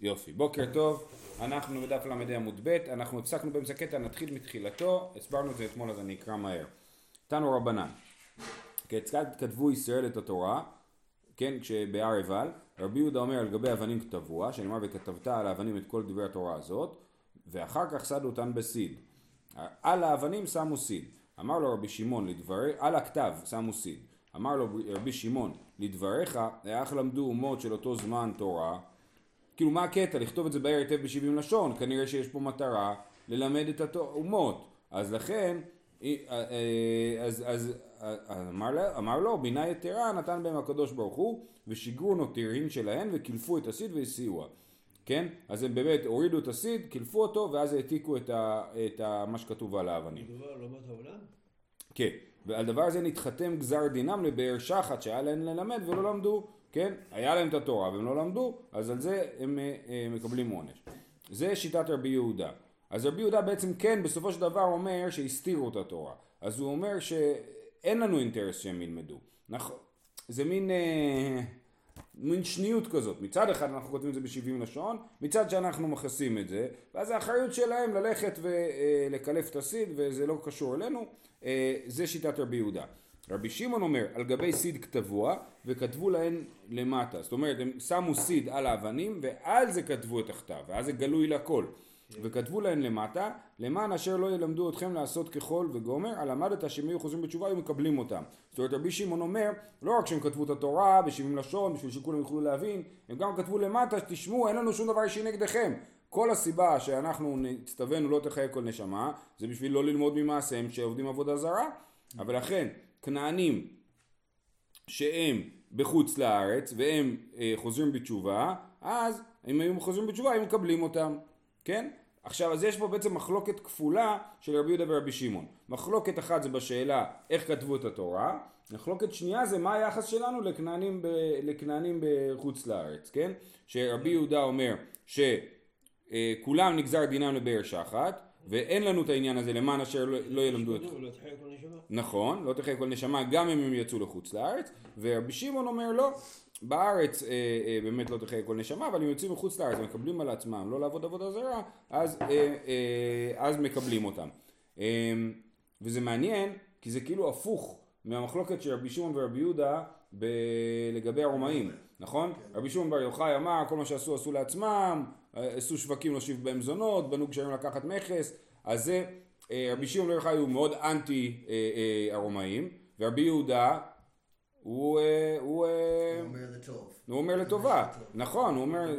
יופי, בוקר טוב, אנחנו בדף ל"ה עמוד ב', אנחנו הפסקנו באמצע קטע, נתחיל מתחילתו, הסברנו את זה אתמול אז אני אקרא מהר. תנו רבנן, כיצד כתבו ישראל את התורה, כן, כשבהר עיבל, רבי יהודה אומר על גבי אבנים כתבוה, שנאמר וכתבת על האבנים את כל דברי התורה הזאת, ואחר כך סדו אותן בסיד. על האבנים שמו סיד. אמר לו רבי שמעון לדברי, על הכתב שמו סיד. אמר לו רבי שמעון לדבריך, איך למדו אומות של אותו זמן תורה כאילו מה הקטע? לכתוב את זה בהר היטב בשבעים לשון, כנראה שיש פה מטרה ללמד את האומות. אז לכן, אה, אה, אז, אז אמר, אמר לו, בינה יתרה נתן בהם הקדוש ברוך הוא, ושיגרו נותירין שלהן, וקילפו את הסיד והסיעוה. כן? אז הם באמת הורידו את הסיד, קילפו אותו, ואז העתיקו את, ה, את ה, מה שכתוב על האבנים. מדובר על אומות העולם? כן, ועל דבר הזה נתחתם גזר דינם לבאר שחת שהיה להם ללמד ולא למדו כן? היה להם את התורה והם לא למדו, אז על זה הם אה, אה, מקבלים עונש. זה שיטת רבי יהודה. אז רבי יהודה בעצם כן בסופו של דבר אומר שהסתירו את התורה. אז הוא אומר שאין לנו אינטרס שהם ילמדו. נכון. זה מין, אה, מין שניות כזאת. מצד אחד אנחנו כותבים את זה בשבעים לשון, מצד שאנחנו מכסים את זה, ואז האחריות שלהם ללכת ולקלף את הסיד וזה לא קשור אלינו. אה, זה שיטת רבי יהודה. רבי שמעון אומר על גבי סיד כתבוע וכתבו להן למטה. זאת אומרת הם שמו סיד על האבנים ועל זה כתבו את הכתב ואז זה גלוי לכל. וכתבו להן למטה למען אשר לא ילמדו אתכם לעשות ככל וגומר על למדת שהם יהיו חוזרים בתשובה היו מקבלים אותם. זאת אומרת רבי שמעון אומר לא רק שהם כתבו את התורה בשבעים לשון בשביל שכולם יוכלו להבין הם גם כתבו למטה תשמעו אין לנו שום דבר אישי נגדכם. כל הסיבה שאנחנו נצטווינו לא תחיה כל נשמה זה בשביל לא ללמוד ממעשיהם שעובדים עבודה זרה אבל לכן כנענים שהם בחוץ לארץ והם אה, חוזרים בתשובה, אז אם היו חוזרים בתשובה הם מקבלים אותם, כן? עכשיו אז יש פה בעצם מחלוקת כפולה של רבי יהודה ורבי שמעון. מחלוקת אחת זה בשאלה איך כתבו את התורה, מחלוקת שנייה זה מה היחס שלנו לכנענים, ב, לכנענים בחוץ לארץ, כן? שרבי יהודה אומר שכולם אה, נגזר דינם לבאר שחת ואין לנו את העניין הזה למען אשר לא, לא ילמדו את... לא נכון, לא תחיה כל נשמה גם אם הם יצאו לחוץ לארץ, ורבי שמעון אומר לא, בארץ אה, אה, באמת לא תחיה כל נשמה, אבל אם יוצאים מחוץ לארץ ומקבלים על עצמם לא לעבוד עבודה זרה, אז, אה, אה, אז מקבלים אותם. אה, וזה מעניין, כי זה כאילו הפוך מהמחלוקת של רבי שמעון ורבי יהודה ב... לגבי הרומאים, נכון? רבי שמעון בר יוחאי אמר כל מה שעשו עשו לעצמם, עשו שווקים להושיב בהם זונות, בנו גשרים לקחת מכס, אז זה אה, רבי שמעון בר יוחאי הוא מאוד אנטי אה, אה, הרומאים, ורבי יהודה הוא, הוא, אומר לטוב. הוא אומר לטובה, נכון, הוא אומר,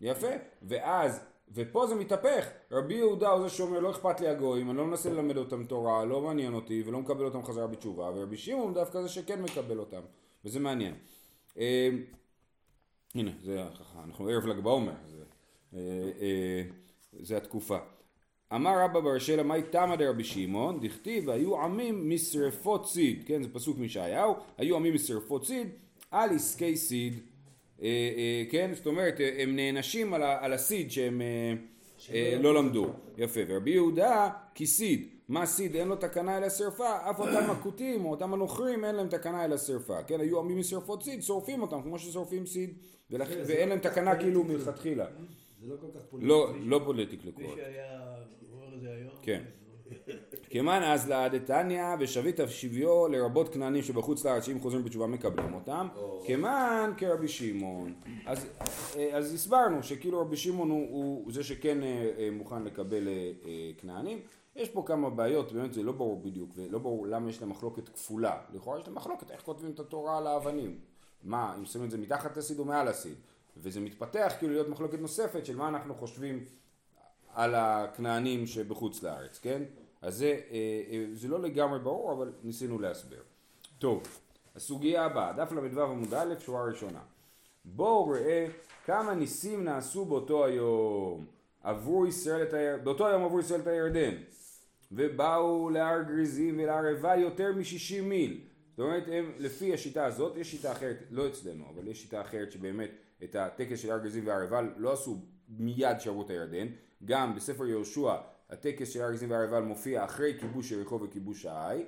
יפה, ואז, ופה זה מתהפך, רבי יהודה הוא זה שאומר לא אכפת לי הגויים, אני לא מנסה ללמד אותם תורה, לא מעניין אותי ולא מקבל אותם חזרה בתשובה, ורבי שמעון דווקא זה שכן מקבל אותם, וזה מעניין. הנה, זה ככה, אנחנו ערב ל"ג בעומר, זה התקופה. אמר רבא בר שלה מאי תמא דרבי שמעון? דכתיב היו עמים משרפות סיד. כן זה פסוק מישעיהו. היו עמים משרפות סיד על עסקי סיד. אה, אה, כן זאת אומרת אה, הם נענשים על, על הסיד שהם אה, אה, לא למדו. יפה. ורבי יהודה כי סיד. מה סיד? אין לו תקנה אל השרפה אף אותם הכותים או אותם הנוכרים אין להם תקנה אל השרפה כן היו עמים משרפות סיד שורפים אותם כמו ששורפים סיד. ולכ... ואין להם תקנה כאילו מלכתחילה זה לא כל כך פוליטי. לא, לא פוליטיקלי מי שהיה אומר את זה היום. כן. כמאן אז לעדתניא ושבית שביו לרבות כנענים שבחוץ לארץ שאם חוזרים בתשובה מקבלים אותם. כמאן כרבי שמעון. אז, אה, אז הסברנו שכאילו רבי שמעון הוא, הוא זה שכן אה, אה, מוכן לקבל כנענים. יש פה כמה בעיות באמת זה לא ברור בדיוק ולא ברור למה יש להם מחלוקת כפולה. לכאורה יש להם מחלוקת איך כותבים את התורה על האבנים. מה אם שמים את זה מתחת לסיד או מעל הסיד וזה מתפתח כאילו להיות מחלוקת נוספת של מה אנחנו חושבים על הכנענים שבחוץ לארץ, כן? אז זה, אה, אה, זה לא לגמרי ברור, אבל ניסינו להסביר. טוב, הסוגיה הבאה, דף ל"ו עמוד א', שורה ראשונה. בואו ראה כמה ניסים נעשו באותו היום. עברו ישראל את הירדן, באותו היום עברו ישראל את הירדן. ובאו להר גריזים ולהר עיבל יותר מ-60 מיל. זאת אומרת, הם, לפי השיטה הזאת, יש שיטה אחרת, לא אצלנו, אבל יש שיטה אחרת שבאמת את הטקס של הר גריזים והר עיבל לא עשו מיד שעברו את הירדן, גם בספר יהושע הטקס של הר גריזים והר עיבל מופיע אחרי כיבוש יריחו וכיבוש העי,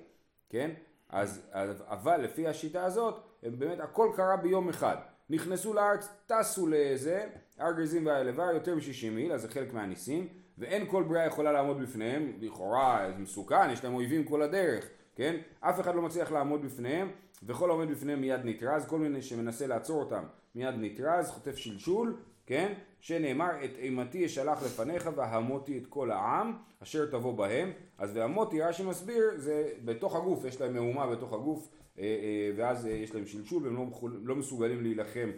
כן? אז, אבל לפי השיטה הזאת, באמת הכל קרה ביום אחד. נכנסו לארץ, טסו לזה, הר גריזים והר לבר יותר מ-60 מיל, אז זה חלק מהניסים, ואין כל בריאה יכולה לעמוד בפניהם, לכאורה זה מסוכן, יש להם אויבים כל הדרך, כן? אף אחד לא מצליח לעמוד בפניהם, וכל העומד בפניהם מיד נתרז, כל מיני שמנסה לעצור אותם מיד נתרז, חוטף שלשול, כן? שנאמר את אימתי אשלח לפניך והמותי את כל העם אשר תבוא בהם אז והמותי רש"י מסביר זה בתוך הגוף יש להם מהומה בתוך הגוף אה, אה, ואז אה, יש להם שלשול והם לא, לא מסוגלים להילחם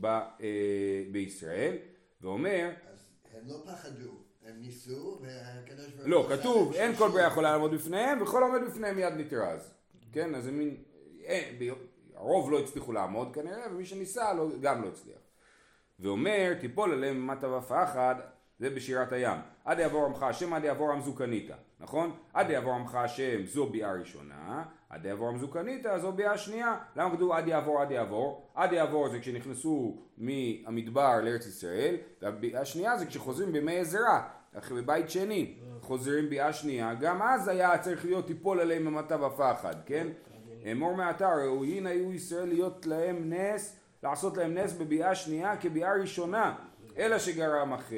ב, בישראל ואומר אז הם לא פחדו, הם ניסו, והקדוש ברוך לא כתוב אין כל בריאה. יכולה לעמוד בפניהם וכל העומד בפניהם מיד נתרז כן אז זה מין הרוב לא הצליחו לעמוד כנראה ומי שניסה לא, גם לא הצליח ואומר תיפול עליהם מטה ופחד זה בשירת הים עד יעבור עמך השם עד יעבור עם זוקניתא נכון? עד יעבור עמך השם זו ביאה ראשונה עד יעבור עם זוקניתא זו ביאה שנייה למה כתוב עד יעבור עד יעבור? עד יעבור זה כשנכנסו מהמדבר לארץ ישראל והביאה השנייה זה כשחוזרים בימי עזרא אחרי בבית שני חוזרים ביאה שנייה. גם אז היה צריך להיות תיפול עליהם המטה ופחד כן? אמור מעתה ראויין היו ישראל להיות להם נס לעשות להם נס בביאה שנייה כביאה ראשונה אלא שגרם החטא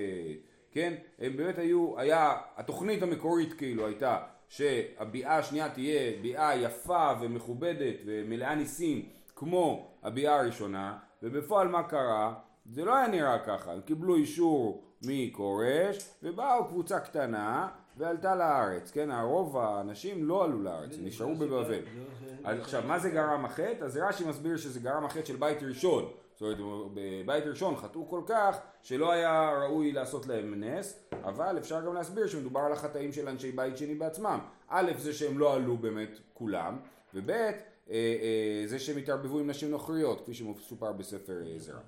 כן? הם באמת היו היה התוכנית המקורית כאילו הייתה שהביאה השנייה תהיה ביאה יפה ומכובדת ומלאה ניסים כמו הביאה הראשונה ובפועל מה קרה? זה לא היה נראה ככה הם קיבלו אישור מכורש ובאו קבוצה קטנה ועלתה לארץ כן הרוב האנשים לא עלו לארץ הם נשארו בבבל אז עכשיו, מה זה גרם החטא? אז רש"י מסביר שזה גרם החטא של בית ראשון. זאת אומרת, בבית ראשון חטאו כל כך שלא היה ראוי לעשות להם נס, אבל אפשר גם להסביר שמדובר על החטאים של אנשי בית שני בעצמם. א', זה שהם לא עלו באמת כולם, וב', אה, אה, זה שהם התערבבו עם נשים נוכריות, כפי שמסופר בספר אה, עזרא.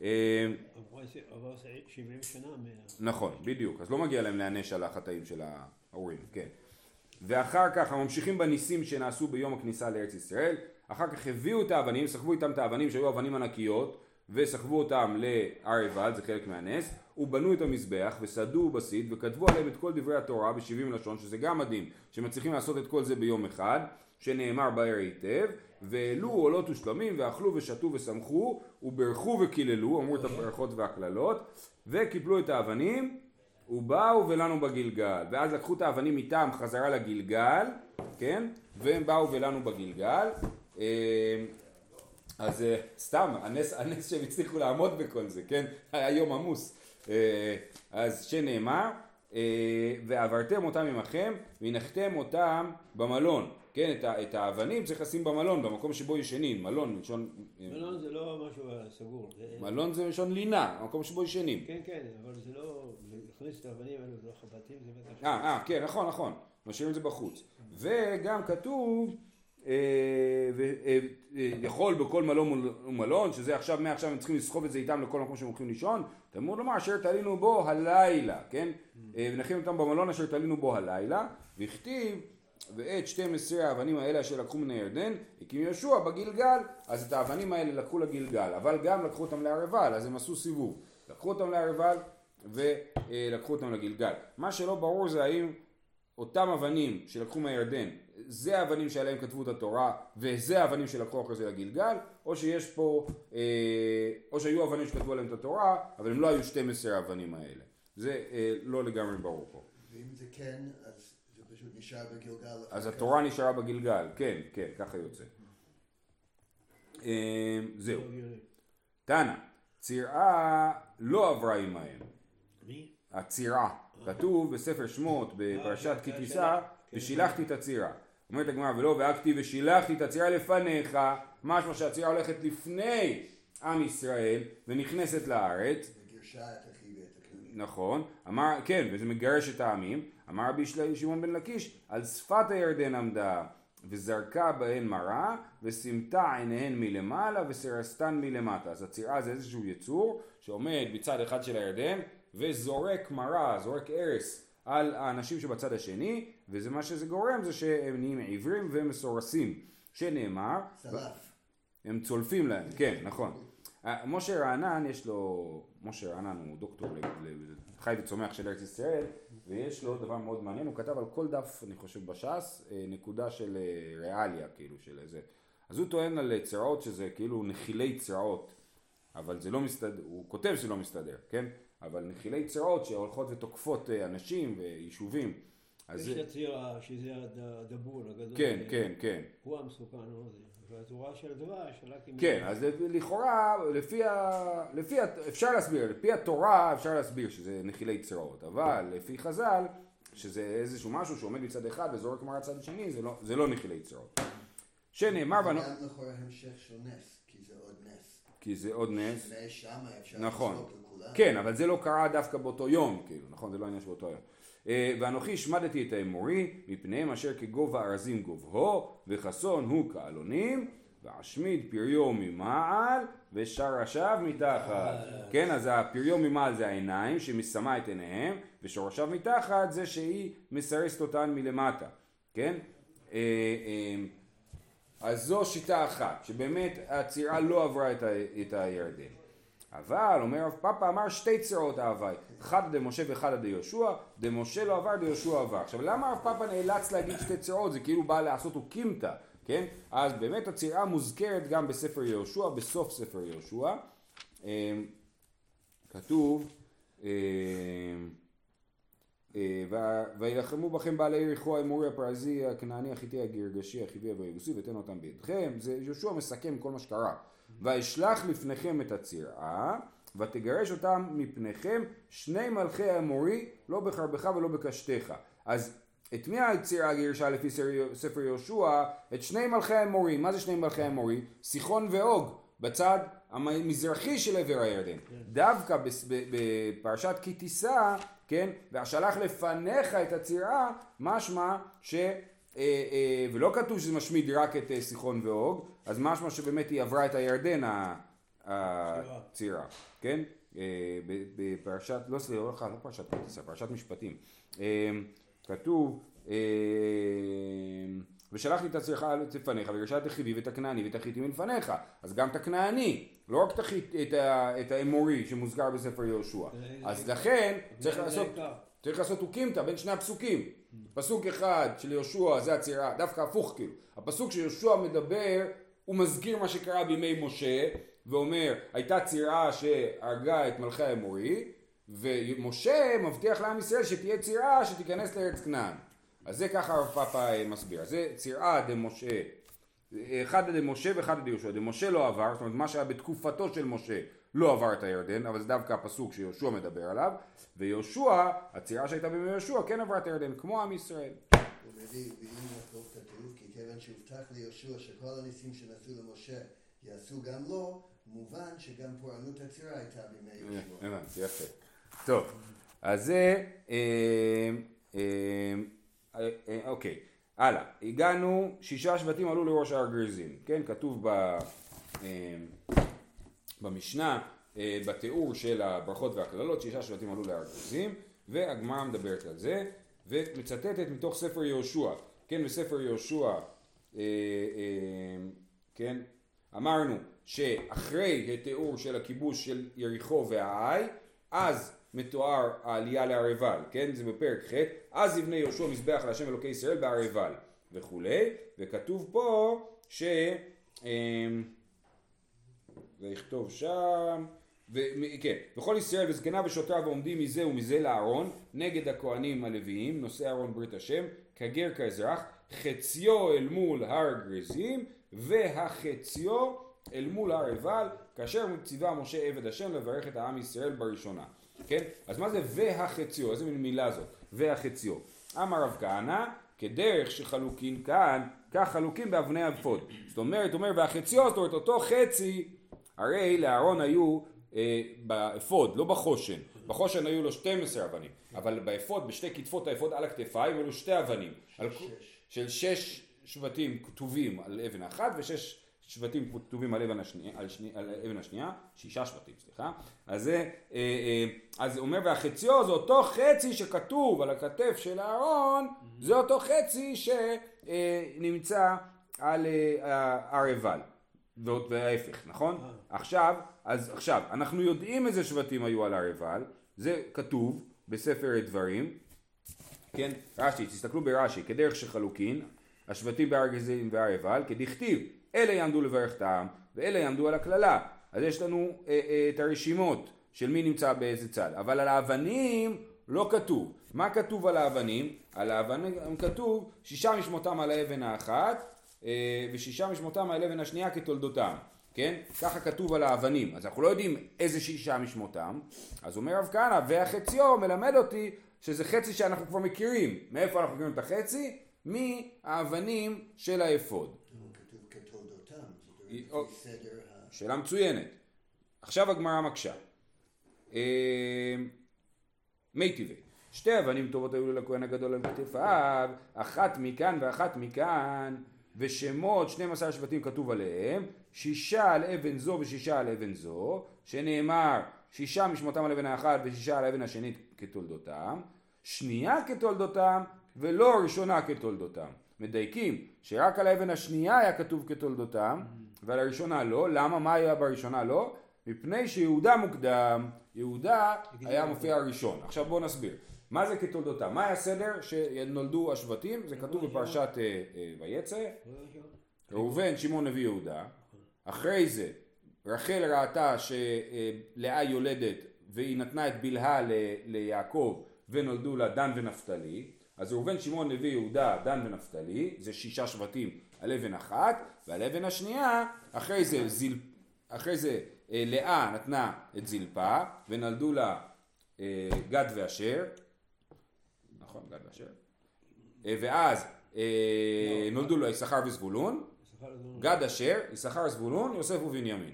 עברו עשר- עברו 70 שנה מה... נכון, בדיוק. אז לא מגיע להם להיענש על החטאים של ההורים, כן. ואחר כך הממשיכים בניסים שנעשו ביום הכניסה לארץ ישראל, אחר כך הביאו את האבנים, סחבו איתם את האבנים שהיו אבנים ענקיות, וסחבו אותם להר עיבל, זה חלק מהנס, ובנו את המזבח, וסעדו בסיד, וכתבו עליהם את כל דברי התורה בשבעים לשון, שזה גם מדהים, שמצליחים לעשות את כל זה ביום אחד, שנאמר בהר היטב, והעלו עולות ושלמים, ואכלו ושתו ושמחו, וברכו וקיללו, אמרו את הברכות והקללות, וקיפלו את האבנים, ובאו ולנו בגלגל, ואז לקחו את האבנים איתם חזרה לגלגל, כן? והם באו ולנו בגלגל. אה, אז אה, סתם, הנס, הנס שהם הצליחו לעמוד בכל זה, כן? היה יום עמוס. אה, אז שנאמר, ועברתם אותם עמכם, והנחתם אותם במלון. כן, את, ה, את האבנים צריך לשים במלון, במקום שבו ישנים. מלון, מלשון... מלון זה לא משהו סגור. זה- מלון זה מלשון לינה, המקום שבו ישנים. כן, כן, אבל זה לא... להכניס את האבנים האלו לתוך הבתים זה בטח... אה, אה, כן, נכון, נכון. משאירים את זה בחוץ. וגם כתוב, אה, ו- אה, אה, יכול בכל מלון ומלון, שזה עכשיו, מעכשיו הם צריכים לסחוב את זה איתם לכל מקום שהם הולכים לישון, תלמוד לומר אשר תלינו בו הלילה, כן? אה, ונכין אותם במלון אשר תלינו בו הלילה, והכתיב ואת 12 האבנים האלה אשר לקחו מן הירדן, הקים יהושע בגלגל, אז את האבנים האלה לקחו לגלגל, אבל גם לקחו אותם להר עיבל, אז הם עשו סיבוב. לקחו אותם להר עיבל ולקחו אותם לגלגל. מה שלא ברור זה האם אותם אבנים שלקחו מהירדן, זה האבנים שעליהם כתבו את התורה, וזה האבנים שלקחו אחרי זה לגלגל, או שיש פה, אה, או שהיו אבנים שכתבו עליהם את התורה, אבל הם לא היו 12 האבנים האלה. זה אה, לא לגמרי ברור פה. ואם זה כן, אז פשוט נשאר בגלגל. אז. התורה נשארה בגלגל, כן, כן, ככה יוצא. אה, זהו. לא. תנא, צירעה לא עברה עמהם. מי? הצירה. כתוב בספר שמות בפרשת כי אה, תישא, כן. ושילחתי את הצירה. אומרת הגמרא ולא והגתי ושילחתי את הצירה לפניך, משמע שהצירה הולכת לפני עם ישראל ונכנסת לארץ, וגירשה את אחי ואת הכנעני. נכון, אמר, כן, וזה מגרש את העמים, אמר רבי שמעון בן לקיש, על שפת הירדן עמדה, וזרקה בהן מרה, וסימתה עיניהן מלמעלה, וסרסתן מלמטה. אז הצירה זה איזשהו יצור, שעומד בצד אחד של הירדן, וזורק מרה, זורק ארס, על האנשים שבצד השני, וזה מה שזה גורם, זה שהם נהיים עיוורים ומסורסים, שנאמר, צלף. הם צולפים להם, כן, נכון. אה, משה רענן, יש לו, משה רענן הוא דוקטור ל- ל- חי וצומח של ארץ ישראל, ויש לו דבר מאוד מעניין, הוא כתב על כל דף, אני חושב, בש"ס, אה, נקודה של אה, ריאליה, כאילו, של איזה. אז הוא טוען על צרעות שזה כאילו נחילי צרעות. אבל זה לא מסתדר, הוא כותב שזה לא מסתדר, כן? אבל נחילי צרעות שהולכות ותוקפות אנשים ויישובים. אז יש את הצירה שזה הד- הדבור הגדול. כן, כן, כן. הוא המסוכן. והתורה של הדבש, רק אם... כן, אז לכאורה, לפי ה... לפי ה... אפשר להסביר, לפי התורה אפשר להסביר שזה נחילי צרעות, אבל לפי חז"ל, שזה איזשהו משהו שעומד מצד אחד וזורק מראה צד שני, זה לא, זה לא נחילי צרעות. שנאמר זה בנו... גם לכאורה המשך של נס, כי זה עוד נס. כי זה עוד נס. שמה אפשר נכון. כן, אבל זה לא קרה דווקא באותו יום, כאילו, נכון? זה לא עניין שבאותו יום. אה, ואנוכי השמדתי את האמורי, מפניהם אשר כגובה ארזים גובהו, וחסון הוא כעלונים, ואשמיד פריו ממעל, ושרשיו מתחת. כן, אז הפריו ממעל זה העיניים, שמסמה את עיניהם, ושורשיו מתחת זה שהיא מסרסת אותן מלמטה, כן? אה, אה, אז זו שיטה אחת, שבאמת הצירה לא עברה את, הירדן. אבל, אומר רב פאפה, אמר שתי צירות ההווי, אחד דמשה ואחד דיהושע, דמשה לא עבר, דיהושע עבר. עכשיו, למה רב פאפה נאלץ להגיד שתי צירות? זה כאילו בא לעשות אוקימתא, כן? אז באמת הצירה מוזכרת גם בספר יהושע, בסוף ספר יהושע. אה, כתוב, אה, אה, "ו- וילחמו בכם בעלי יריחו האמורי הפרזי הכנעני החיטי הגרגשי החיבי והיבוסי ותן אותם בידכם זה יהושע מסכם כל מה שקרה וישלח לפניכם את הצירה ותגרש אותם מפניכם שני מלכי האמורי לא בחרבך ולא בקשתך אז את מי הצירה גירשה לפי ספר- יהושע? את שני מלכי האמורי מה זה שני מלכי האמורי? סיחון ואוג בצד המזרחי של עבר הירדן. דווקא בס- ב- בפרשת כי תישא, כן, והשלח לפניך את הצירה, משמע ש... אה, אה, ולא כתוב שזה משמיד רק את אה, סיחון ואוג, אז משמע שבאמת היא עברה את הירדן הצירה, כן? בפרשת, לא סליחה, לא, לא פרשת כי תישא, פרשת משפטים. כתוב ושלחתי את הצירך לפניך וגירשה את החיבי ואת הכנעני ואת החיטי מלפניך אז גם את הכנעני לא רק את, את, האמורי שמוזכר בספר יהושע אז לכן צריך לעשות. צריך לעשות אוקימתא בין שני הפסוקים. פסוק אחד של יהושע זה הצירה דווקא הפוך כאילו. הפסוק שיהושע מדבר הוא מזכיר מה שקרה בימי משה ואומר הייתה צירה שהרגה את מלכי האמורי ומשה מבטיח לעם ישראל שתהיה צירה שתיכנס לארץ כנען. אז זה ככה הרב פאפה מסביר זה צירה דמשה אחד דמשה ואחד דיהושע דמשה לא עבר זאת אומרת מה שהיה בתקופתו של משה לא עבר את הירדן אבל זה דווקא הפסוק שיהושע מדבר עליו ויהושע הצירה שהייתה בימי יהושע כן עברה את הירדן כמו עם ישראל כיוון שהובטח ליהושע שכל הניסים שנעשו למשה יעשו גם לו, מובן שגם פורענות הצירה הייתה בימי יהושע. הבנתי, יפה. טוב, אז זה, אה, אה, אה, אוקיי, הלאה. הגענו, שישה שבטים עלו לראש הר גריזים, כן? כתוב ב, במשנה, אה, בתיאור של הברכות והקללות, שישה שבטים עלו להר גריזים, והגמרא מדברת על זה, ומצטטת מתוך ספר יהושע, כן? בספר יהושע, אה, אה, כן? אמרנו שאחרי התיאור של הכיבוש של יריחו והעי, אז מתואר העלייה להר עיבל, כן? זה בפרק ח', אז יבנה יהושע מזבח להשם אלוקי ישראל בהר עיבל וכולי, וכתוב פה ש... ויכתוב שם, ו- כן, וכל ישראל וזקניו ושוטריו עומדים מזה ומזה לארון נגד הכהנים הלוויים נושאי ארון ברית השם כגר כאזרח חציו אל מול הר גריזים והחציו אל מול הר עיבל כאשר ציווה משה עבד השם לברך את העם ישראל בראשונה כן? אז מה זה והחציו? איזה מין מילה זאת? והחציו. אמר רב כהנא כדרך שחלוקין כאן כך חלוקים באבני האפוד. זאת אומרת, אומר והחציו, זאת אומרת אותו חצי הרי לאהרון היו אה, באפוד, לא בחושן. בחושן היו לו 12 אבנים, אבל באפוד, בשתי כתפות האפוד על הכתפיים, היו לו שתי אבנים. על, שש. של שש שבטים כתובים על אבן אחת ושש שבטים כתובים על אבן השנייה, על, שני, על אבן השנייה, שישה שבטים, סליחה. אז זה, אה, אה, אז הוא אומר והחציו זה אותו חצי שכתוב על הכתף של אהרון, זה אותו חצי שנמצא על אה, הר עיבל. ועוד וההפך, נכון? עכשיו, אז עכשיו, אנחנו יודעים איזה שבטים היו על הר עיבל, זה כתוב בספר דברים, כן, רש"י, תסתכלו ברש"י, כדרך שחלוקין, השבטים בהר גזים והר עיבל, כדכתיב, אלה יעמדו לברך את העם, ואלה יעמדו על הקללה. אז יש לנו אה, אה, את הרשימות של מי נמצא באיזה צד, אבל על האבנים לא כתוב. מה כתוב על האבנים? על האבנים כתוב שישה משמותם על האבן האחת אה, ושישה משמותם על האבן השנייה כתולדותם. כן? ככה כתוב על האבנים. אז אנחנו לא יודעים איזה שישה משמותם. אז אומר רב כהנא, והחציו מלמד אותי שזה חצי שאנחנו כבר מכירים. מאיפה אנחנו מכירים את החצי? מהאבנים של האפוד. שאלה מצוינת. עכשיו הגמרא מקשה. אה, מי טבעי. שתי אבנים טובות היו לכהן הגדול על כתפיו, אחת מכאן ואחת מכאן, ושמות 12 שבטים כתוב עליהם, שישה על אבן זו ושישה על אבן זו, שנאמר שישה משמותם על אבן האחת ושישה על האבן השנית כתולדותם, שנייה כתולדותם ולא ראשונה כתולדותם. מדייקים שרק על האבן השנייה היה כתוב כתולדותם ועל הראשונה לא, למה? מה היה בראשונה לא? מפני שיהודה מוקדם, יהודה היה מופיע ראשון. עכשיו בואו נסביר. מה זה כתולדותם? מה היה הסדר שנולדו השבטים? זה כתוב בפרשת אה, אה, ויצא. ראובן, שמעון, לוי, יהודה. אחרי זה רחל ראתה שלאה יולדת והיא נתנה את בלהה ליעקב ונולדו לה דן ונפתלי. אז ראובן, שמעון, לוי, יהודה, דן ונפתלי, זה שישה שבטים על אבן אחת, ועל אבן השנייה, אחרי זה, זיל, אחרי זה אה, לאה נתנה את זלפה, ונולדו לה גד ואשר, נכון, גד ואשר, אה, ואז אה, נולדו לו יששכר וזבולון, גד אשר, יששכר זבולון, יוסף ובנימין.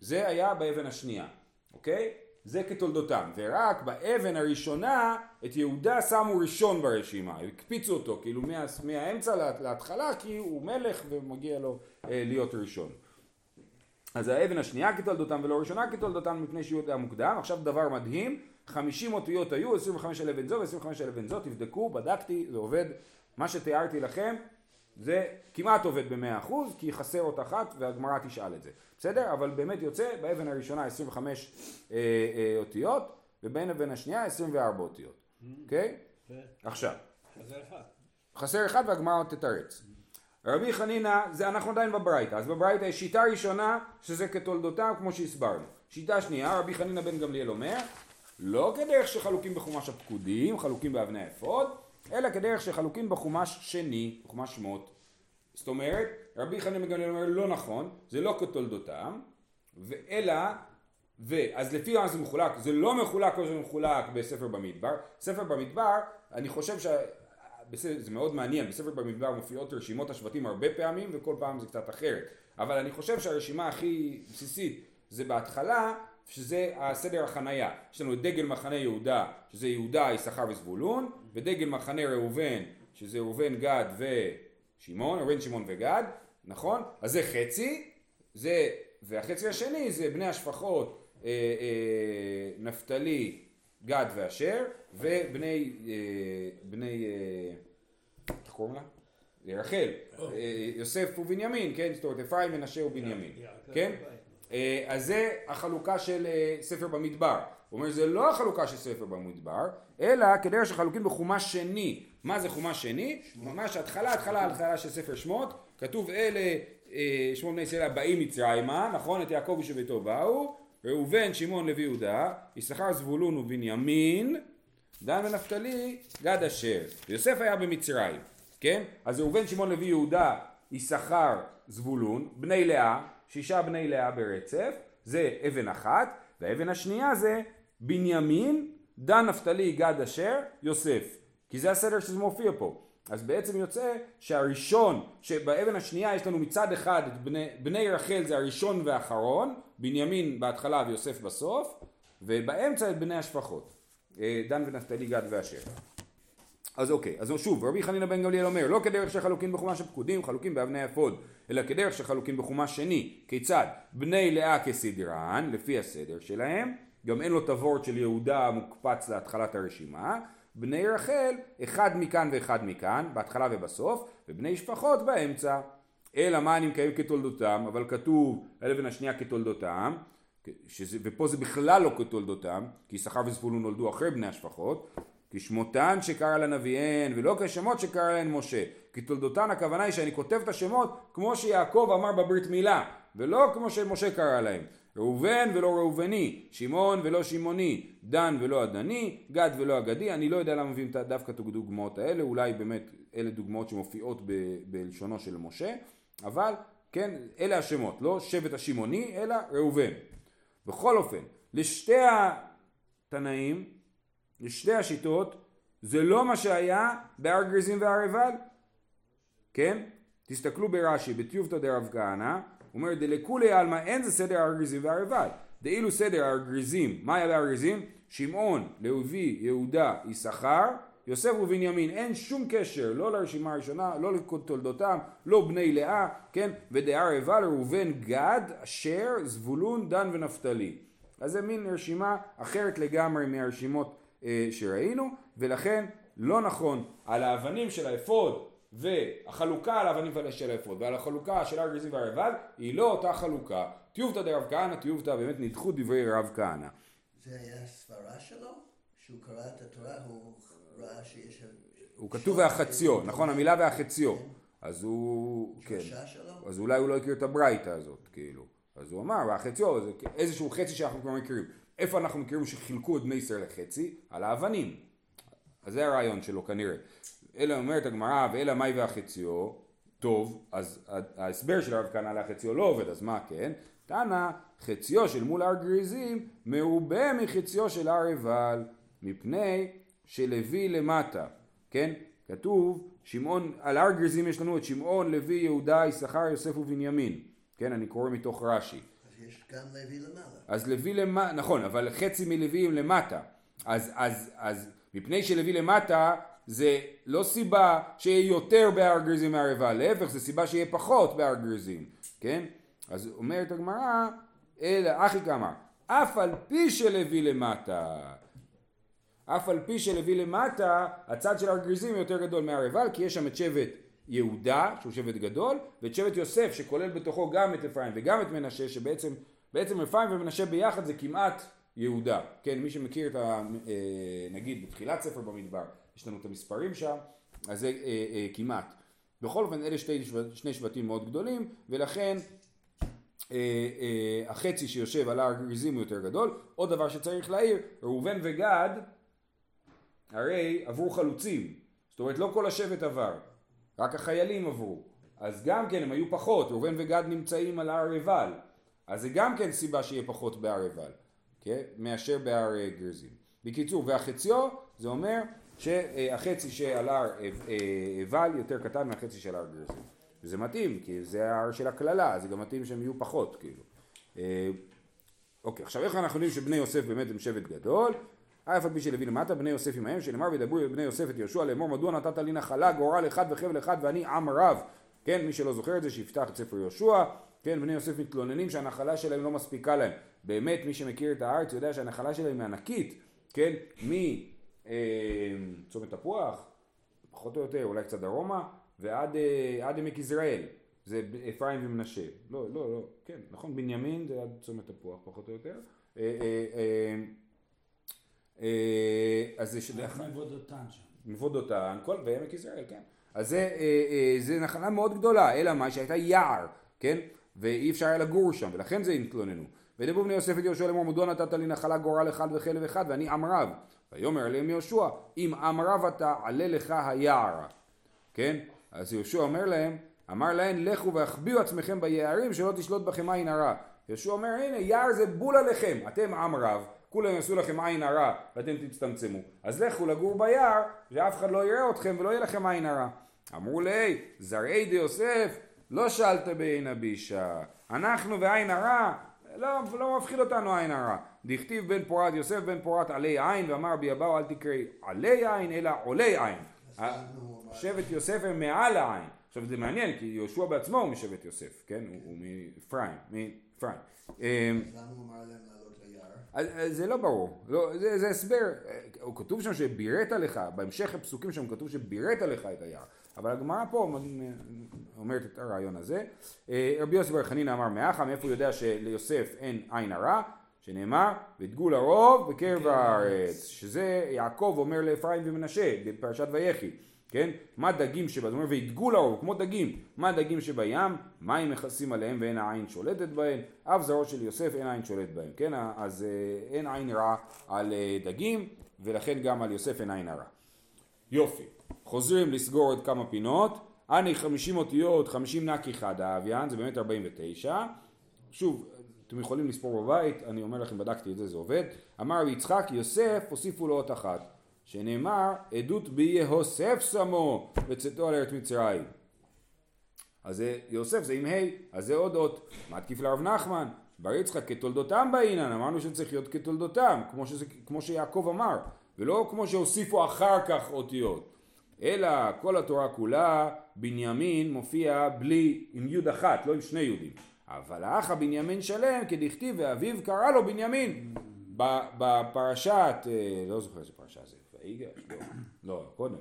זה היה באבן השנייה, אוקיי? זה כתולדותם. ורק באבן הראשונה, את יהודה שמו ראשון ברשימה. הקפיצו אותו, כאילו מה, מהאמצע לה- להתחלה, כי הוא מלך ומגיע לו אה, להיות ראשון. אז האבן השנייה כתולדותם ולא ראשונה כתולדותם מפני שיהודה מוקדם. עכשיו דבר מדהים, 50 אותיות היו, 25 על אבן זו ו-25 על אבן זו, תבדקו, בדקתי, זה עובד. מה שתיארתי לכם זה כמעט עובד ב-100% כי חסר אות אחת והגמרא תשאל את זה. בסדר? אבל באמת יוצא באבן הראשונה 25 אה, אה, אותיות ובין אבן השנייה 24 אותיות. אוקיי? עכשיו. חזר אחד. חסר אחד והגמרא תתרץ. רבי חנינא, זה אנחנו עדיין בברייתא, אז בברייתא יש שיטה ראשונה שזה כתולדותם כמו שהסברנו. שיטה שנייה, רבי חנינא בן גמליאל אומר, לא כדרך שחלוקים בחומש הפקודים, חלוקים באבני האפוד, אלא כדרך שחלוקים בחומש שני, בחומש שמות. זאת אומרת, רבי בן גמליאל אומר לא נכון, זה לא כתולדותם, ואלא, ואז לפי מה זה מחולק, זה לא מחולק כמו שזה מחולק בספר במדבר, ספר במדבר, אני חושב ש... זה מאוד מעניין, בספר במדבר מופיעות רשימות השבטים הרבה פעמים וכל פעם זה קצת אחרת, אבל אני חושב שהרשימה הכי בסיסית זה בהתחלה, שזה הסדר החנייה. יש לנו את דגל מחנה יהודה, שזה יהודה, יששכר וזבולון, ודגל מחנה ראובן, שזה ראובן, גד ושמעון, ראובן, שמעון וגד, נכון? אז זה חצי, זה, והחצי השני זה בני השפחות, אה, אה, נפתלי, גד ואשר, ובני, אה, בני, אה, איך קוראים לה? רחל, אה, יוסף ובנימין, כן? זאת אומרת אפרים, מנשה ובנימין, כן? אה, אז זה החלוקה של אה, ספר במדבר. הוא אומר זה לא החלוקה של ספר במדבר, אלא כדרך שחלוקים בחומש שני. מה זה חומש שני? ממש התחלה, התחלה, התחלה של ספר שמות. כתוב אלה אה, שמות בני ישראל הבאים מצרימה, נכון? את יעקב ושביתו באו. ראובן, שמעון, לוי, יהודה, יששכר, זבולון ובנימין, דן ונפתלי, גד אשר. יוסף היה במצרים, כן? אז ראובן, שמעון, לוי, יהודה, יששכר, זבולון, בני לאה, שישה בני לאה ברצף, זה אבן אחת, והאבן השנייה זה בנימין, דן, נפתלי, גד אשר, יוסף. כי זה הסדר שזה מופיע פה. אז בעצם יוצא שהראשון, שבאבן השנייה יש לנו מצד אחד את בני, בני רחל זה הראשון והאחרון, בנימין בהתחלה ויוסף בסוף, ובאמצע את בני השפחות, אה, דן ונפתלי, גד ואשר. אז אוקיי, אז שוב, רבי חנינא בן גמליאל אומר, לא כדרך שחלוקים בחומש הפקודים, חלוקים באבני אפוד, אלא כדרך שחלוקים בחומש שני. כיצד? בני לאה כסדרן, לפי הסדר שלהם, גם אין לו הוורד של יהודה מוקפץ להתחלת הרשימה, בני רחל, אחד מכאן ואחד מכאן, בהתחלה ובסוף, ובני שפחות באמצע. אלא מה אני מקיים כתולדותם, אבל כתוב על אבן השנייה כתולדותם, שזה, ופה זה בכלל לא כתולדותם, כי יששכר וזבולון נולדו אחרי בני השפחות, כשמותן שקרא לנביאיהן, ולא כשמות שקרא להן משה. כי תולדותן הכוונה היא שאני כותב את השמות כמו שיעקב אמר בברית מילה, ולא כמו שמשה קרא להם. ראובן ולא ראובני, שמעון ולא שמעוני, דן ולא הדני, גד ולא הגדי, אני לא יודע למה מביאים דווקא את הדוגמאות האלה, אולי באמת אלה דוגמאות שמופיעות ב- בלשונו של משה, אבל כן, אלה השמות, לא שבט השמעוני, אלא ראובן. בכל אופן, לשתי התנאים, לשתי השיטות, זה לא מה שהיה בהר גריזים והר עיבל, כן? תסתכלו ברש"י, בטיובתא דרב כהנא, אומר דלכולי עלמא אין זה סדר הר גריזים והר עיבל, דאילו סדר הר גריזים, מה היה בהר גריזים? שמעון, לוי, יהודה, יששכר, יוסף ובנימין, אין שום קשר לא לרשימה הראשונה, לא לתולדותם, לא בני לאה, כן? ודהר עיבל ראובן גד, אשר, זבולון, דן ונפתלי. אז זה מין רשימה אחרת לגמרי מהרשימות שראינו, ולכן לא נכון על האבנים של האפוד והחלוקה על האבנים של האפוד ועל החלוקה של הר גריזים והר עיבל היא לא אותה חלוקה. טיובתא דרב כהנא, טיובתא באמת נדחו דברי רב כהנא. זה היה סברה שלו? שהוא קרא את התורה, הוא ראה שיש... הוא כתוב והחציו, נכון? המילה והחציו. אז הוא, כן. שלו? אז אולי הוא לא הכיר את הברייתא הזאת, כאילו. אז הוא אמר, והחציו זה איזשהו חצי שאנחנו כבר מכירים. איפה אנחנו מכירים שחילקו את בני ישראל לחצי? על האבנים. אז זה הרעיון שלו כנראה. אלא אומרת הגמרא, ואלא מאי והחציו, טוב, אז ההסבר של הרב כהנא להחציו לא עובד, אז מה כן? תנא, חציו של מול הר גריזים מרובה מחציו של הר עיבל, מפני שלוי למטה, כן? כתוב, שמעון, על הר גריזים יש לנו את שמעון, לוי, יהודה, יששכר, יוסף ובנימין, כן? אני קורא מתוך רש"י. גם לוי למעלה. אז לוי למטה, נכון, אבל חצי מלוי הם למטה. אז, אז, אז מפני שלוי למטה זה לא סיבה שיהיה יותר בהר גריזים מהר עיבל, להפך זה סיבה שיהיה פחות בהר גריזים, כן? אז אומרת הגמרא, אלא אחי כאמר, אף על פי שלוי למטה, אף על פי שלוי למטה, הצד של הר גריזים יותר גדול מהר עיבל, כי יש שם את שבט יהודה, שהוא שבט גדול, ואת שבט יוסף, שכולל בתוכו גם את אפרים וגם את מנשה, שבעצם בעצם אפרים ומנשה ביחד זה כמעט יהודה. כן, מי שמכיר את ה... אה, נגיד בתחילת ספר במדבר, יש לנו את המספרים שם, אז זה אה, אה, כמעט. בכל אופן אלה שתי, שני שבטים מאוד גדולים, ולכן החצי שיושב על הר גריזים הוא יותר גדול. עוד דבר שצריך להעיר, ראובן וגד הרי עברו חלוצים, זאת אומרת לא כל השבט עבר, רק החיילים עברו, אז גם כן הם היו פחות, ראובן וגד נמצאים על הר עיבל, אז זה גם כן סיבה שיהיה פחות בהר עיבל, כן? מאשר בהר אה, גרזים. בקיצור, והחציו זה אומר שהחצי של הר עיבל יותר קטן מהחצי של הר גרזים. וזה מתאים, כי זה ההר של הקללה, זה גם מתאים שהם יהיו פחות, כאילו. אה, אוקיי, עכשיו איך אנחנו יודעים שבני יוסף באמת הם שבט גדול? אף על פי שלוי למטה בני יוסף עמהם שנאמר וידברו בני יוסף את יהושע לאמור מדוע נתת לי נחלה גורל אחד וחבל אחד ואני עם רב כן מי שלא זוכר את זה שיפתח את ספר יהושע כן בני יוסף מתלוננים שהנחלה שלהם לא מספיקה להם באמת מי שמכיר את הארץ יודע שהנחלה שלהם היא ענקית כן מצומת תפוח פחות או יותר אולי קצת דרומה ועד אה, עמק יזרעאל זה אפרים ומנשה לא לא לא כן נכון בנימין זה עד צומת תפוח פחות או יותר אה, אה, אה, אז זה שדרך... מבוא דותן שם. מבוא דותן, כל בעמק יזרעאל, כן. אז זה, אה, אה, זה נחלה מאוד גדולה, אלא מה שהייתה יער, כן? ואי אפשר היה לגור שם, ולכן זה התלוננו. ודברו בני יוסף את יהושע לאמור מדוע נתת לי נחלה גורל אחד וחלב אחד ואני עם רב. ויאמר אליהם יהושע אם עם רב אתה עלה לך היער. כן? אז יהושע אומר להם אמר להם לכו והחביאו עצמכם ביערים שלא תשלוט בכם עין הרע. יהושע אומר הנה יער זה בול עליכם אתם עם רב כולם יעשו לכם עין הרע ואתם תצטמצמו. אז לכו לגור ביער ואף אחד לא יראה אתכם ולא יהיה לכם עין הרע. אמרו לי, זרעי דיוסף, לא שאלת בעין הבישה. אנחנו ועין הרע, לא, לא מפחיד אותנו עין הרע. דכתיב בן פורת יוסף בן פורת עלי עין ואמר ביבאו אל תקראי עלי עין אלא עולי עין. שבט יוסף הם מעל העין. עכשיו זה מעניין כי יהושע בעצמו הוא משבט יוסף, כן? הוא מאפרים, מאפרים. אז? אז, זה לא ברור, לא, זה, זה הסבר, הוא כתוב שם שביראת לך, בהמשך הפסוקים שם כתוב שביראת לך את היער, אבל הגמרא פה אומרת את הרעיון הזה. אה, רבי יוסי בר חנינא אמר מאחה, מאיפה הוא יודע שליוסף אין עין הרע? שנאמר, ותגול הרוב בקרב הארץ, שזה יעקב אומר לאפרים ומנשה בפרשת ויחי, כן? מה דגים שבה, זאת אומרת וידגו לאור כמו דגים, מה דגים שבים, מים מכסים עליהם ואין העין שולטת בהם, אף זרעו של יוסף אין העין שולט בהם, כן? אז אה, אין עין רע על אה, דגים ולכן גם על יוסף אין עין הרע. יופי, חוזרים לסגור עוד כמה פינות, אני 50 אותיות, 50 נקי חד האביאן, זה באמת 49, שוב, אתם יכולים לספור בבית, אני אומר לכם, בדקתי את זה, זה עובד. אמר יצחק, יוסף, הוסיפו לו אות אחת, שנאמר, עדות ביהוסף שמו בצאתו על ארץ מצרים. אז זה יוסף זה עם ה', אז זה עוד אות. מה תקיף לרב נחמן? בר יצחק כתולדותם באינן, אמרנו שצריך להיות כתולדותם, כמו, שזה, כמו שיעקב אמר, ולא כמו שהוסיפו אחר כך אותיות. אלא כל התורה כולה, בנימין מופיע בלי, עם יוד אחת, לא עם שני יודים. אבל האח הבנימין שלם, כדכתיב ואביו קרא לו בנימין. בפרשת, אה, לא זוכר איזה פרשה זה, ויגש, לא, לא, קודם,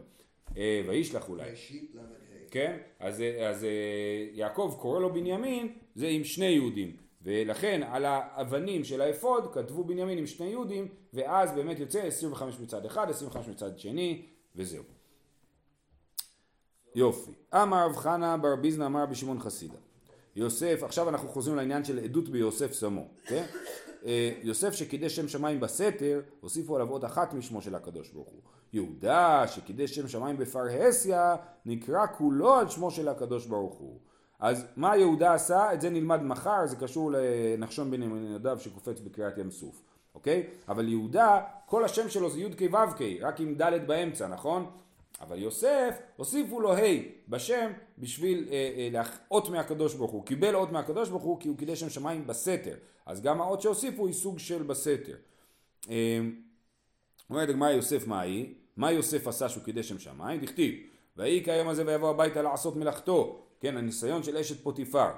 אה, וישלח אולי. ראשית ל"ה. כן? אז, אז אה, יעקב קורא לו בנימין, זה עם שני יהודים. ולכן על האבנים של האפוד כתבו בנימין עם שני יהודים, ואז באמת יוצא 25 מצד אחד, 25 מצד שני, וזהו. יופי. אמר רב חנה בר ביזנא אמר בשמעון חסידה. יוסף, עכשיו אנחנו חוזרים לעניין של עדות ביוסף סמו, כן? אה, יוסף שקידש שם שמיים בסתר, הוסיפו עליו עוד אחת משמו של הקדוש ברוך הוא. יהודה שקידש שם שמיים בפרהסיה, נקרא כולו על שמו של הקדוש ברוך הוא. אז מה יהודה עשה? את זה נלמד מחר, זה קשור לנחשון בן יהונדב שקופץ בקריאת ים סוף, אוקיי? אבל יהודה, כל השם שלו זה י"ק ו"ק, רק עם ד' באמצע, נכון? אבל יוסף, הוסיפו לו ה' בשם בשביל אה, אה, להאות מהקדוש ברוך הוא. קיבל אות מהקדוש ברוך הוא כי הוא קידש שם שמיים בסתר. אז גם האות שהוסיפו היא סוג של בסתר. אה, אומרת הגמרא יוסף מה היא? מה יוסף עשה שהוא קידש שם שמיים? דכתיב ויהי כיום הזה ויבוא הביתה לעשות מלאכתו. כן, הניסיון של אשת פוטיפר.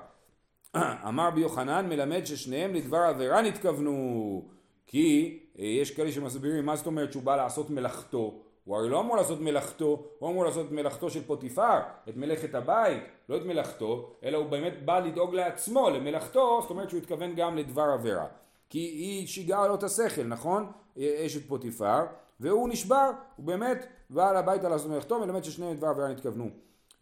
אמר ביוחנן מלמד ששניהם לדבר עבירה נתכוונו. כי אה, יש כאלה שמסבירים מה זאת אומרת שהוא בא לעשות מלאכתו. הוא הרי לא אמור לעשות מלאכתו, הוא אמור לעשות את מלאכתו של פוטיפר, את מלאכת הבית, לא את מלאכתו, אלא הוא באמת בא לדאוג לעצמו, למלאכתו, זאת אומרת שהוא התכוון גם לדבר עבירה. כי היא שיגעה לו את השכל, נכון? אשת פוטיפר, והוא נשבר, הוא באמת בא הביתה לעשות מלאכתו, מלמד ששניהם לדבר עבירה נתכוונו.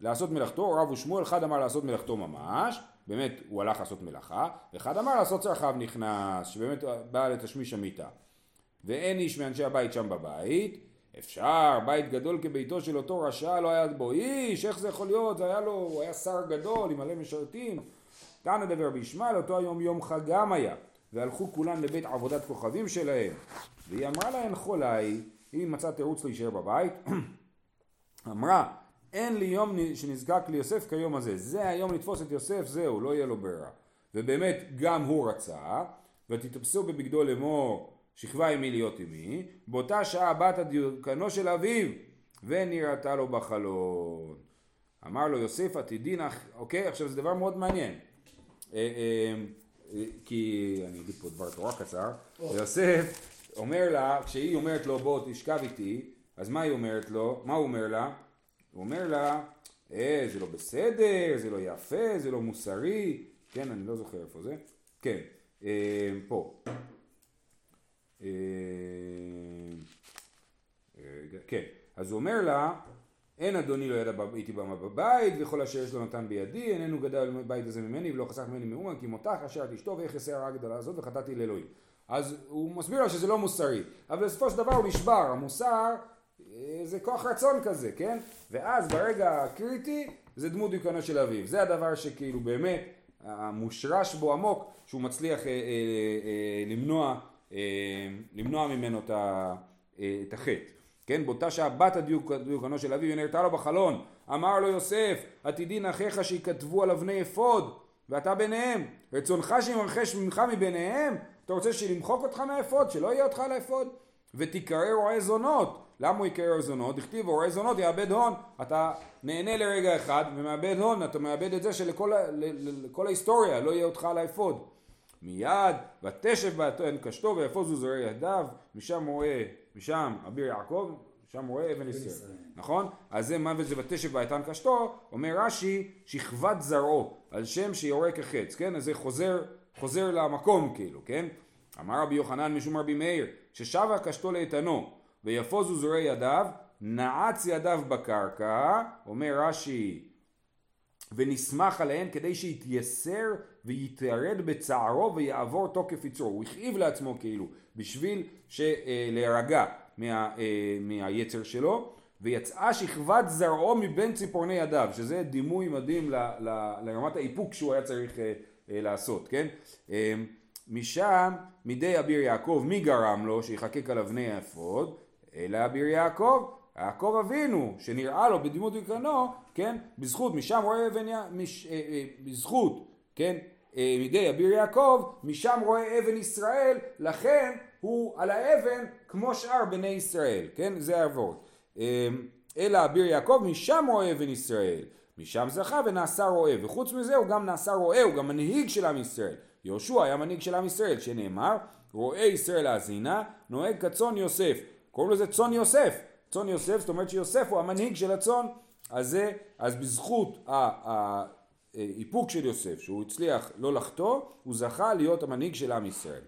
לעשות מלאכתו, רב ושמואל, אחד אמר לעשות מלאכתו ממש, באמת הוא הלך לעשות מלאכה, ואחד אמר לעשות צרכיו נכנס, שבאמת בא לתשמיש המיטה. ואין איש מאנשי הבית שם בבית, אפשר, בית גדול כביתו של אותו רשע לא היה בו איש, איך זה יכול להיות? זה היה לו, הוא היה שר גדול עם מלא משרתים. תנא דבר בישמעאל, אותו היום יום חגם היה, והלכו כולם לבית עבודת כוכבים שלהם. והיא אמרה להן חולי, היא מצאה תירוץ להישאר בבית, אמרה, אין לי יום שנזקק ליוסף כיום הזה, זה היום לתפוס את יוסף, זהו, לא יהיה לו ברירה. ובאמת גם הוא רצה, ותתפסו בבגדו לאמור שכבה עמי להיות עמי, באותה שעה בת הדיוקנו של אביו, ונראתה לו בחלון. אמר לו יוסף עתידין, אוקיי, עכשיו זה דבר מאוד מעניין. אה, אה, כי אני אגיד פה דבר תורה קצר, יוסף אומר לה, כשהיא אומרת לו בוא תשכב איתי, אז מה היא אומרת לו? מה הוא אומר לה? הוא אומר לה, אה, זה לא בסדר, זה לא יפה, זה לא מוסרי, כן, אני לא זוכר איפה זה, כן, אה, פה. אה, כן, אז הוא אומר לה, אין אדוני לא ידע איתי במה בבית, וכל אשר יש לו נתן בידי, איננו גדל בבית הזה ממני, ולא חסך ממני מאומה, כי מותך אשר את אשתו, ואיך הרעה גדולה הזאת, וחטאתי לאלוהים. אז הוא מסביר לה שזה לא מוסרי, אבל בסופו של דבר הוא נשבר, המוסר אה, זה כוח רצון כזה, כן? ואז ברגע הקריטי זה דמות דיוקנו של אביו, זה הדבר שכאילו באמת המושרש בו עמוק, שהוא מצליח אה, אה, אה, למנוע אה, למנוע ממנו את אה, החטא. כן, באותה שעה באתה דיוקנו של אביו ונראתה לו בחלון, אמר לו יוסף, עתידין אחיך שיכתבו על אבני אפוד, ואתה ביניהם, רצונך שיימחה שמך מביניהם, אתה רוצה שלמחוק אותך מהאפוד, שלא יהיה אותך על האפוד, ותיקרא רועה זונות, למה הוא יקרא זונות? דכתיב רועה זונות יאבד הון, אתה נהנה לרגע אחד ומאבד הון, אתה מאבד את זה שלכל ההיסטוריה לא יהיה אותך על האפוד. מיד, ותשב באתן קשתו ויפוזו זרעי ידיו, משם רואה, משם אביר יעקב, שם רואה אבן ישראל, נכון? אז זה מוות זה ותשב באתן קשתו, אומר רש"י, שכבת זרעו, על שם שיורה כחץ, כן? אז זה חוזר, חוזר למקום כאילו, כן? אמר רבי יוחנן משום רבי מאיר, ששבה קשתו לאיתנו, ויפוזו זרעי ידיו, נעץ ידיו בקרקע, אומר רש"י, ונסמך עליהן כדי שיתייסר ויתיירד בצערו ויעבור תוקף יצרו. הוא הכאיב לעצמו כאילו, בשביל להירגע מה, אה, מהיצר שלו, ויצאה שכבת זרעו מבין ציפורני ידיו, שזה דימוי מדהים ל, ל, לרמת האיפוק שהוא היה צריך אה, אה, לעשות, כן? משם, מידי אביר יעקב, מי גרם לו שיחקק על אבני האפוד? אלא אביר יעקב, יעקב אבינו, שנראה לו בדמות וקרנו, כן? בזכות, משם רואה אבן, י- מש, בזכות, כן? אה, מידי אביר יעקב, משם רואה אבן ישראל, לכן הוא על האבן כמו שאר בני ישראל, כן? זה העבוד. אה, אלא אביר יעקב, משם רואה אבן ישראל. משם זכה ונעשה רועה, וחוץ מזה הוא גם נעשה רועה, הוא גם מנהיג של עם ישראל. יהושע היה מנהיג של עם ישראל, שנאמר, רועה ישראל האזינה, נוהג כצאן יוסף. קוראים לזה צאן יוסף. צאן יוסף, זאת אומרת שיוסף הוא המנהיג של הצאן. אז זה, אז בזכות ה- האיפוק של יוסף, שהוא הצליח לא לחטוא, הוא זכה להיות המנהיג של עם ישראל.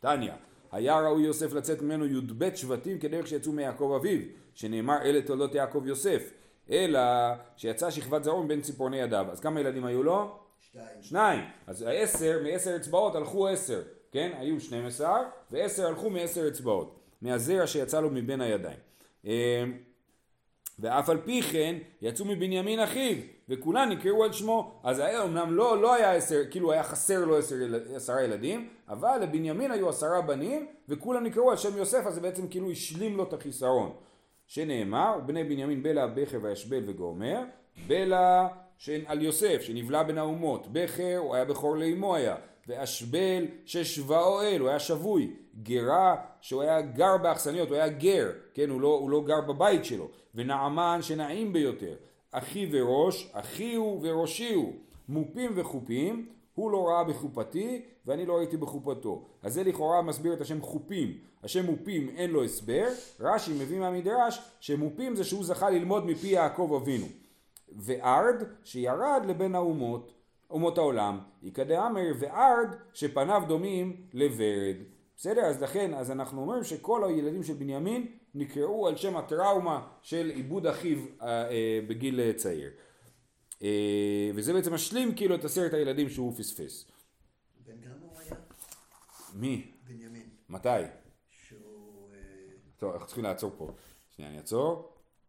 תניא, היה ראוי יוסף לצאת ממנו י"ב שבטים כדרך שיצאו מיעקב אביו, שנאמר אלה תולדות יעקב יוסף, אלא שיצא שכבת זרעו מבין ציפורני ידיו. אז כמה ילדים היו לו? שתיים. שניים. אז עשר, מעשר אצבעות הלכו עשר, כן? היו 12, ועשר הלכו מעשר אצבעות. מהזרע שיצא לו מבין הידיים. ואף על פי כן יצאו מבנימין אחיו, וכולם נקראו על שמו. אז היה אמנם לא, לא היה עשר, כאילו היה חסר לו עשר, עשרה ילדים, אבל לבנימין היו עשרה בנים, וכולם נקראו על שם יוסף, אז זה בעצם כאילו השלים לו את החיסרון. שנאמר, בני בנימין בלע, בכר וישבל וגומר, בלע על יוסף שנבלע בין האומות, בכר הוא היה בכור לאמו היה, ואשבל ששבעו אל, הוא היה שבוי, גרה שהוא היה גר באכסניות, הוא היה גר, כן, הוא לא, הוא לא גר בבית שלו, ונעמן שנעים ביותר, אחי וראש, אחי הוא וראשי הוא, מופים וחופים, הוא לא ראה בחופתי ואני לא ראיתי בחופתו. אז זה לכאורה מסביר את השם חופים. השם מופים אין לו הסבר, רש"י מביא מהמדרש שמופים זה שהוא זכה ללמוד מפי יעקב אבינו. וארד שירד לבין האומות, אומות העולם, איכא דאמר וארד שפניו דומים לוורד. בסדר? אז לכן, אז אנחנו אומרים שכל הילדים של בנימין נקראו על שם הטראומה של עיבוד אחיו אה, אה, בגיל אה, צעיר. אה, וזה בעצם משלים כאילו את עשרת הילדים שהוא פספס. בן כמה הוא היה? מי? בנימין. מתי? שהוא... אה, טוב, אנחנו צריכים לעצור פה. שנייה, אני אעצור.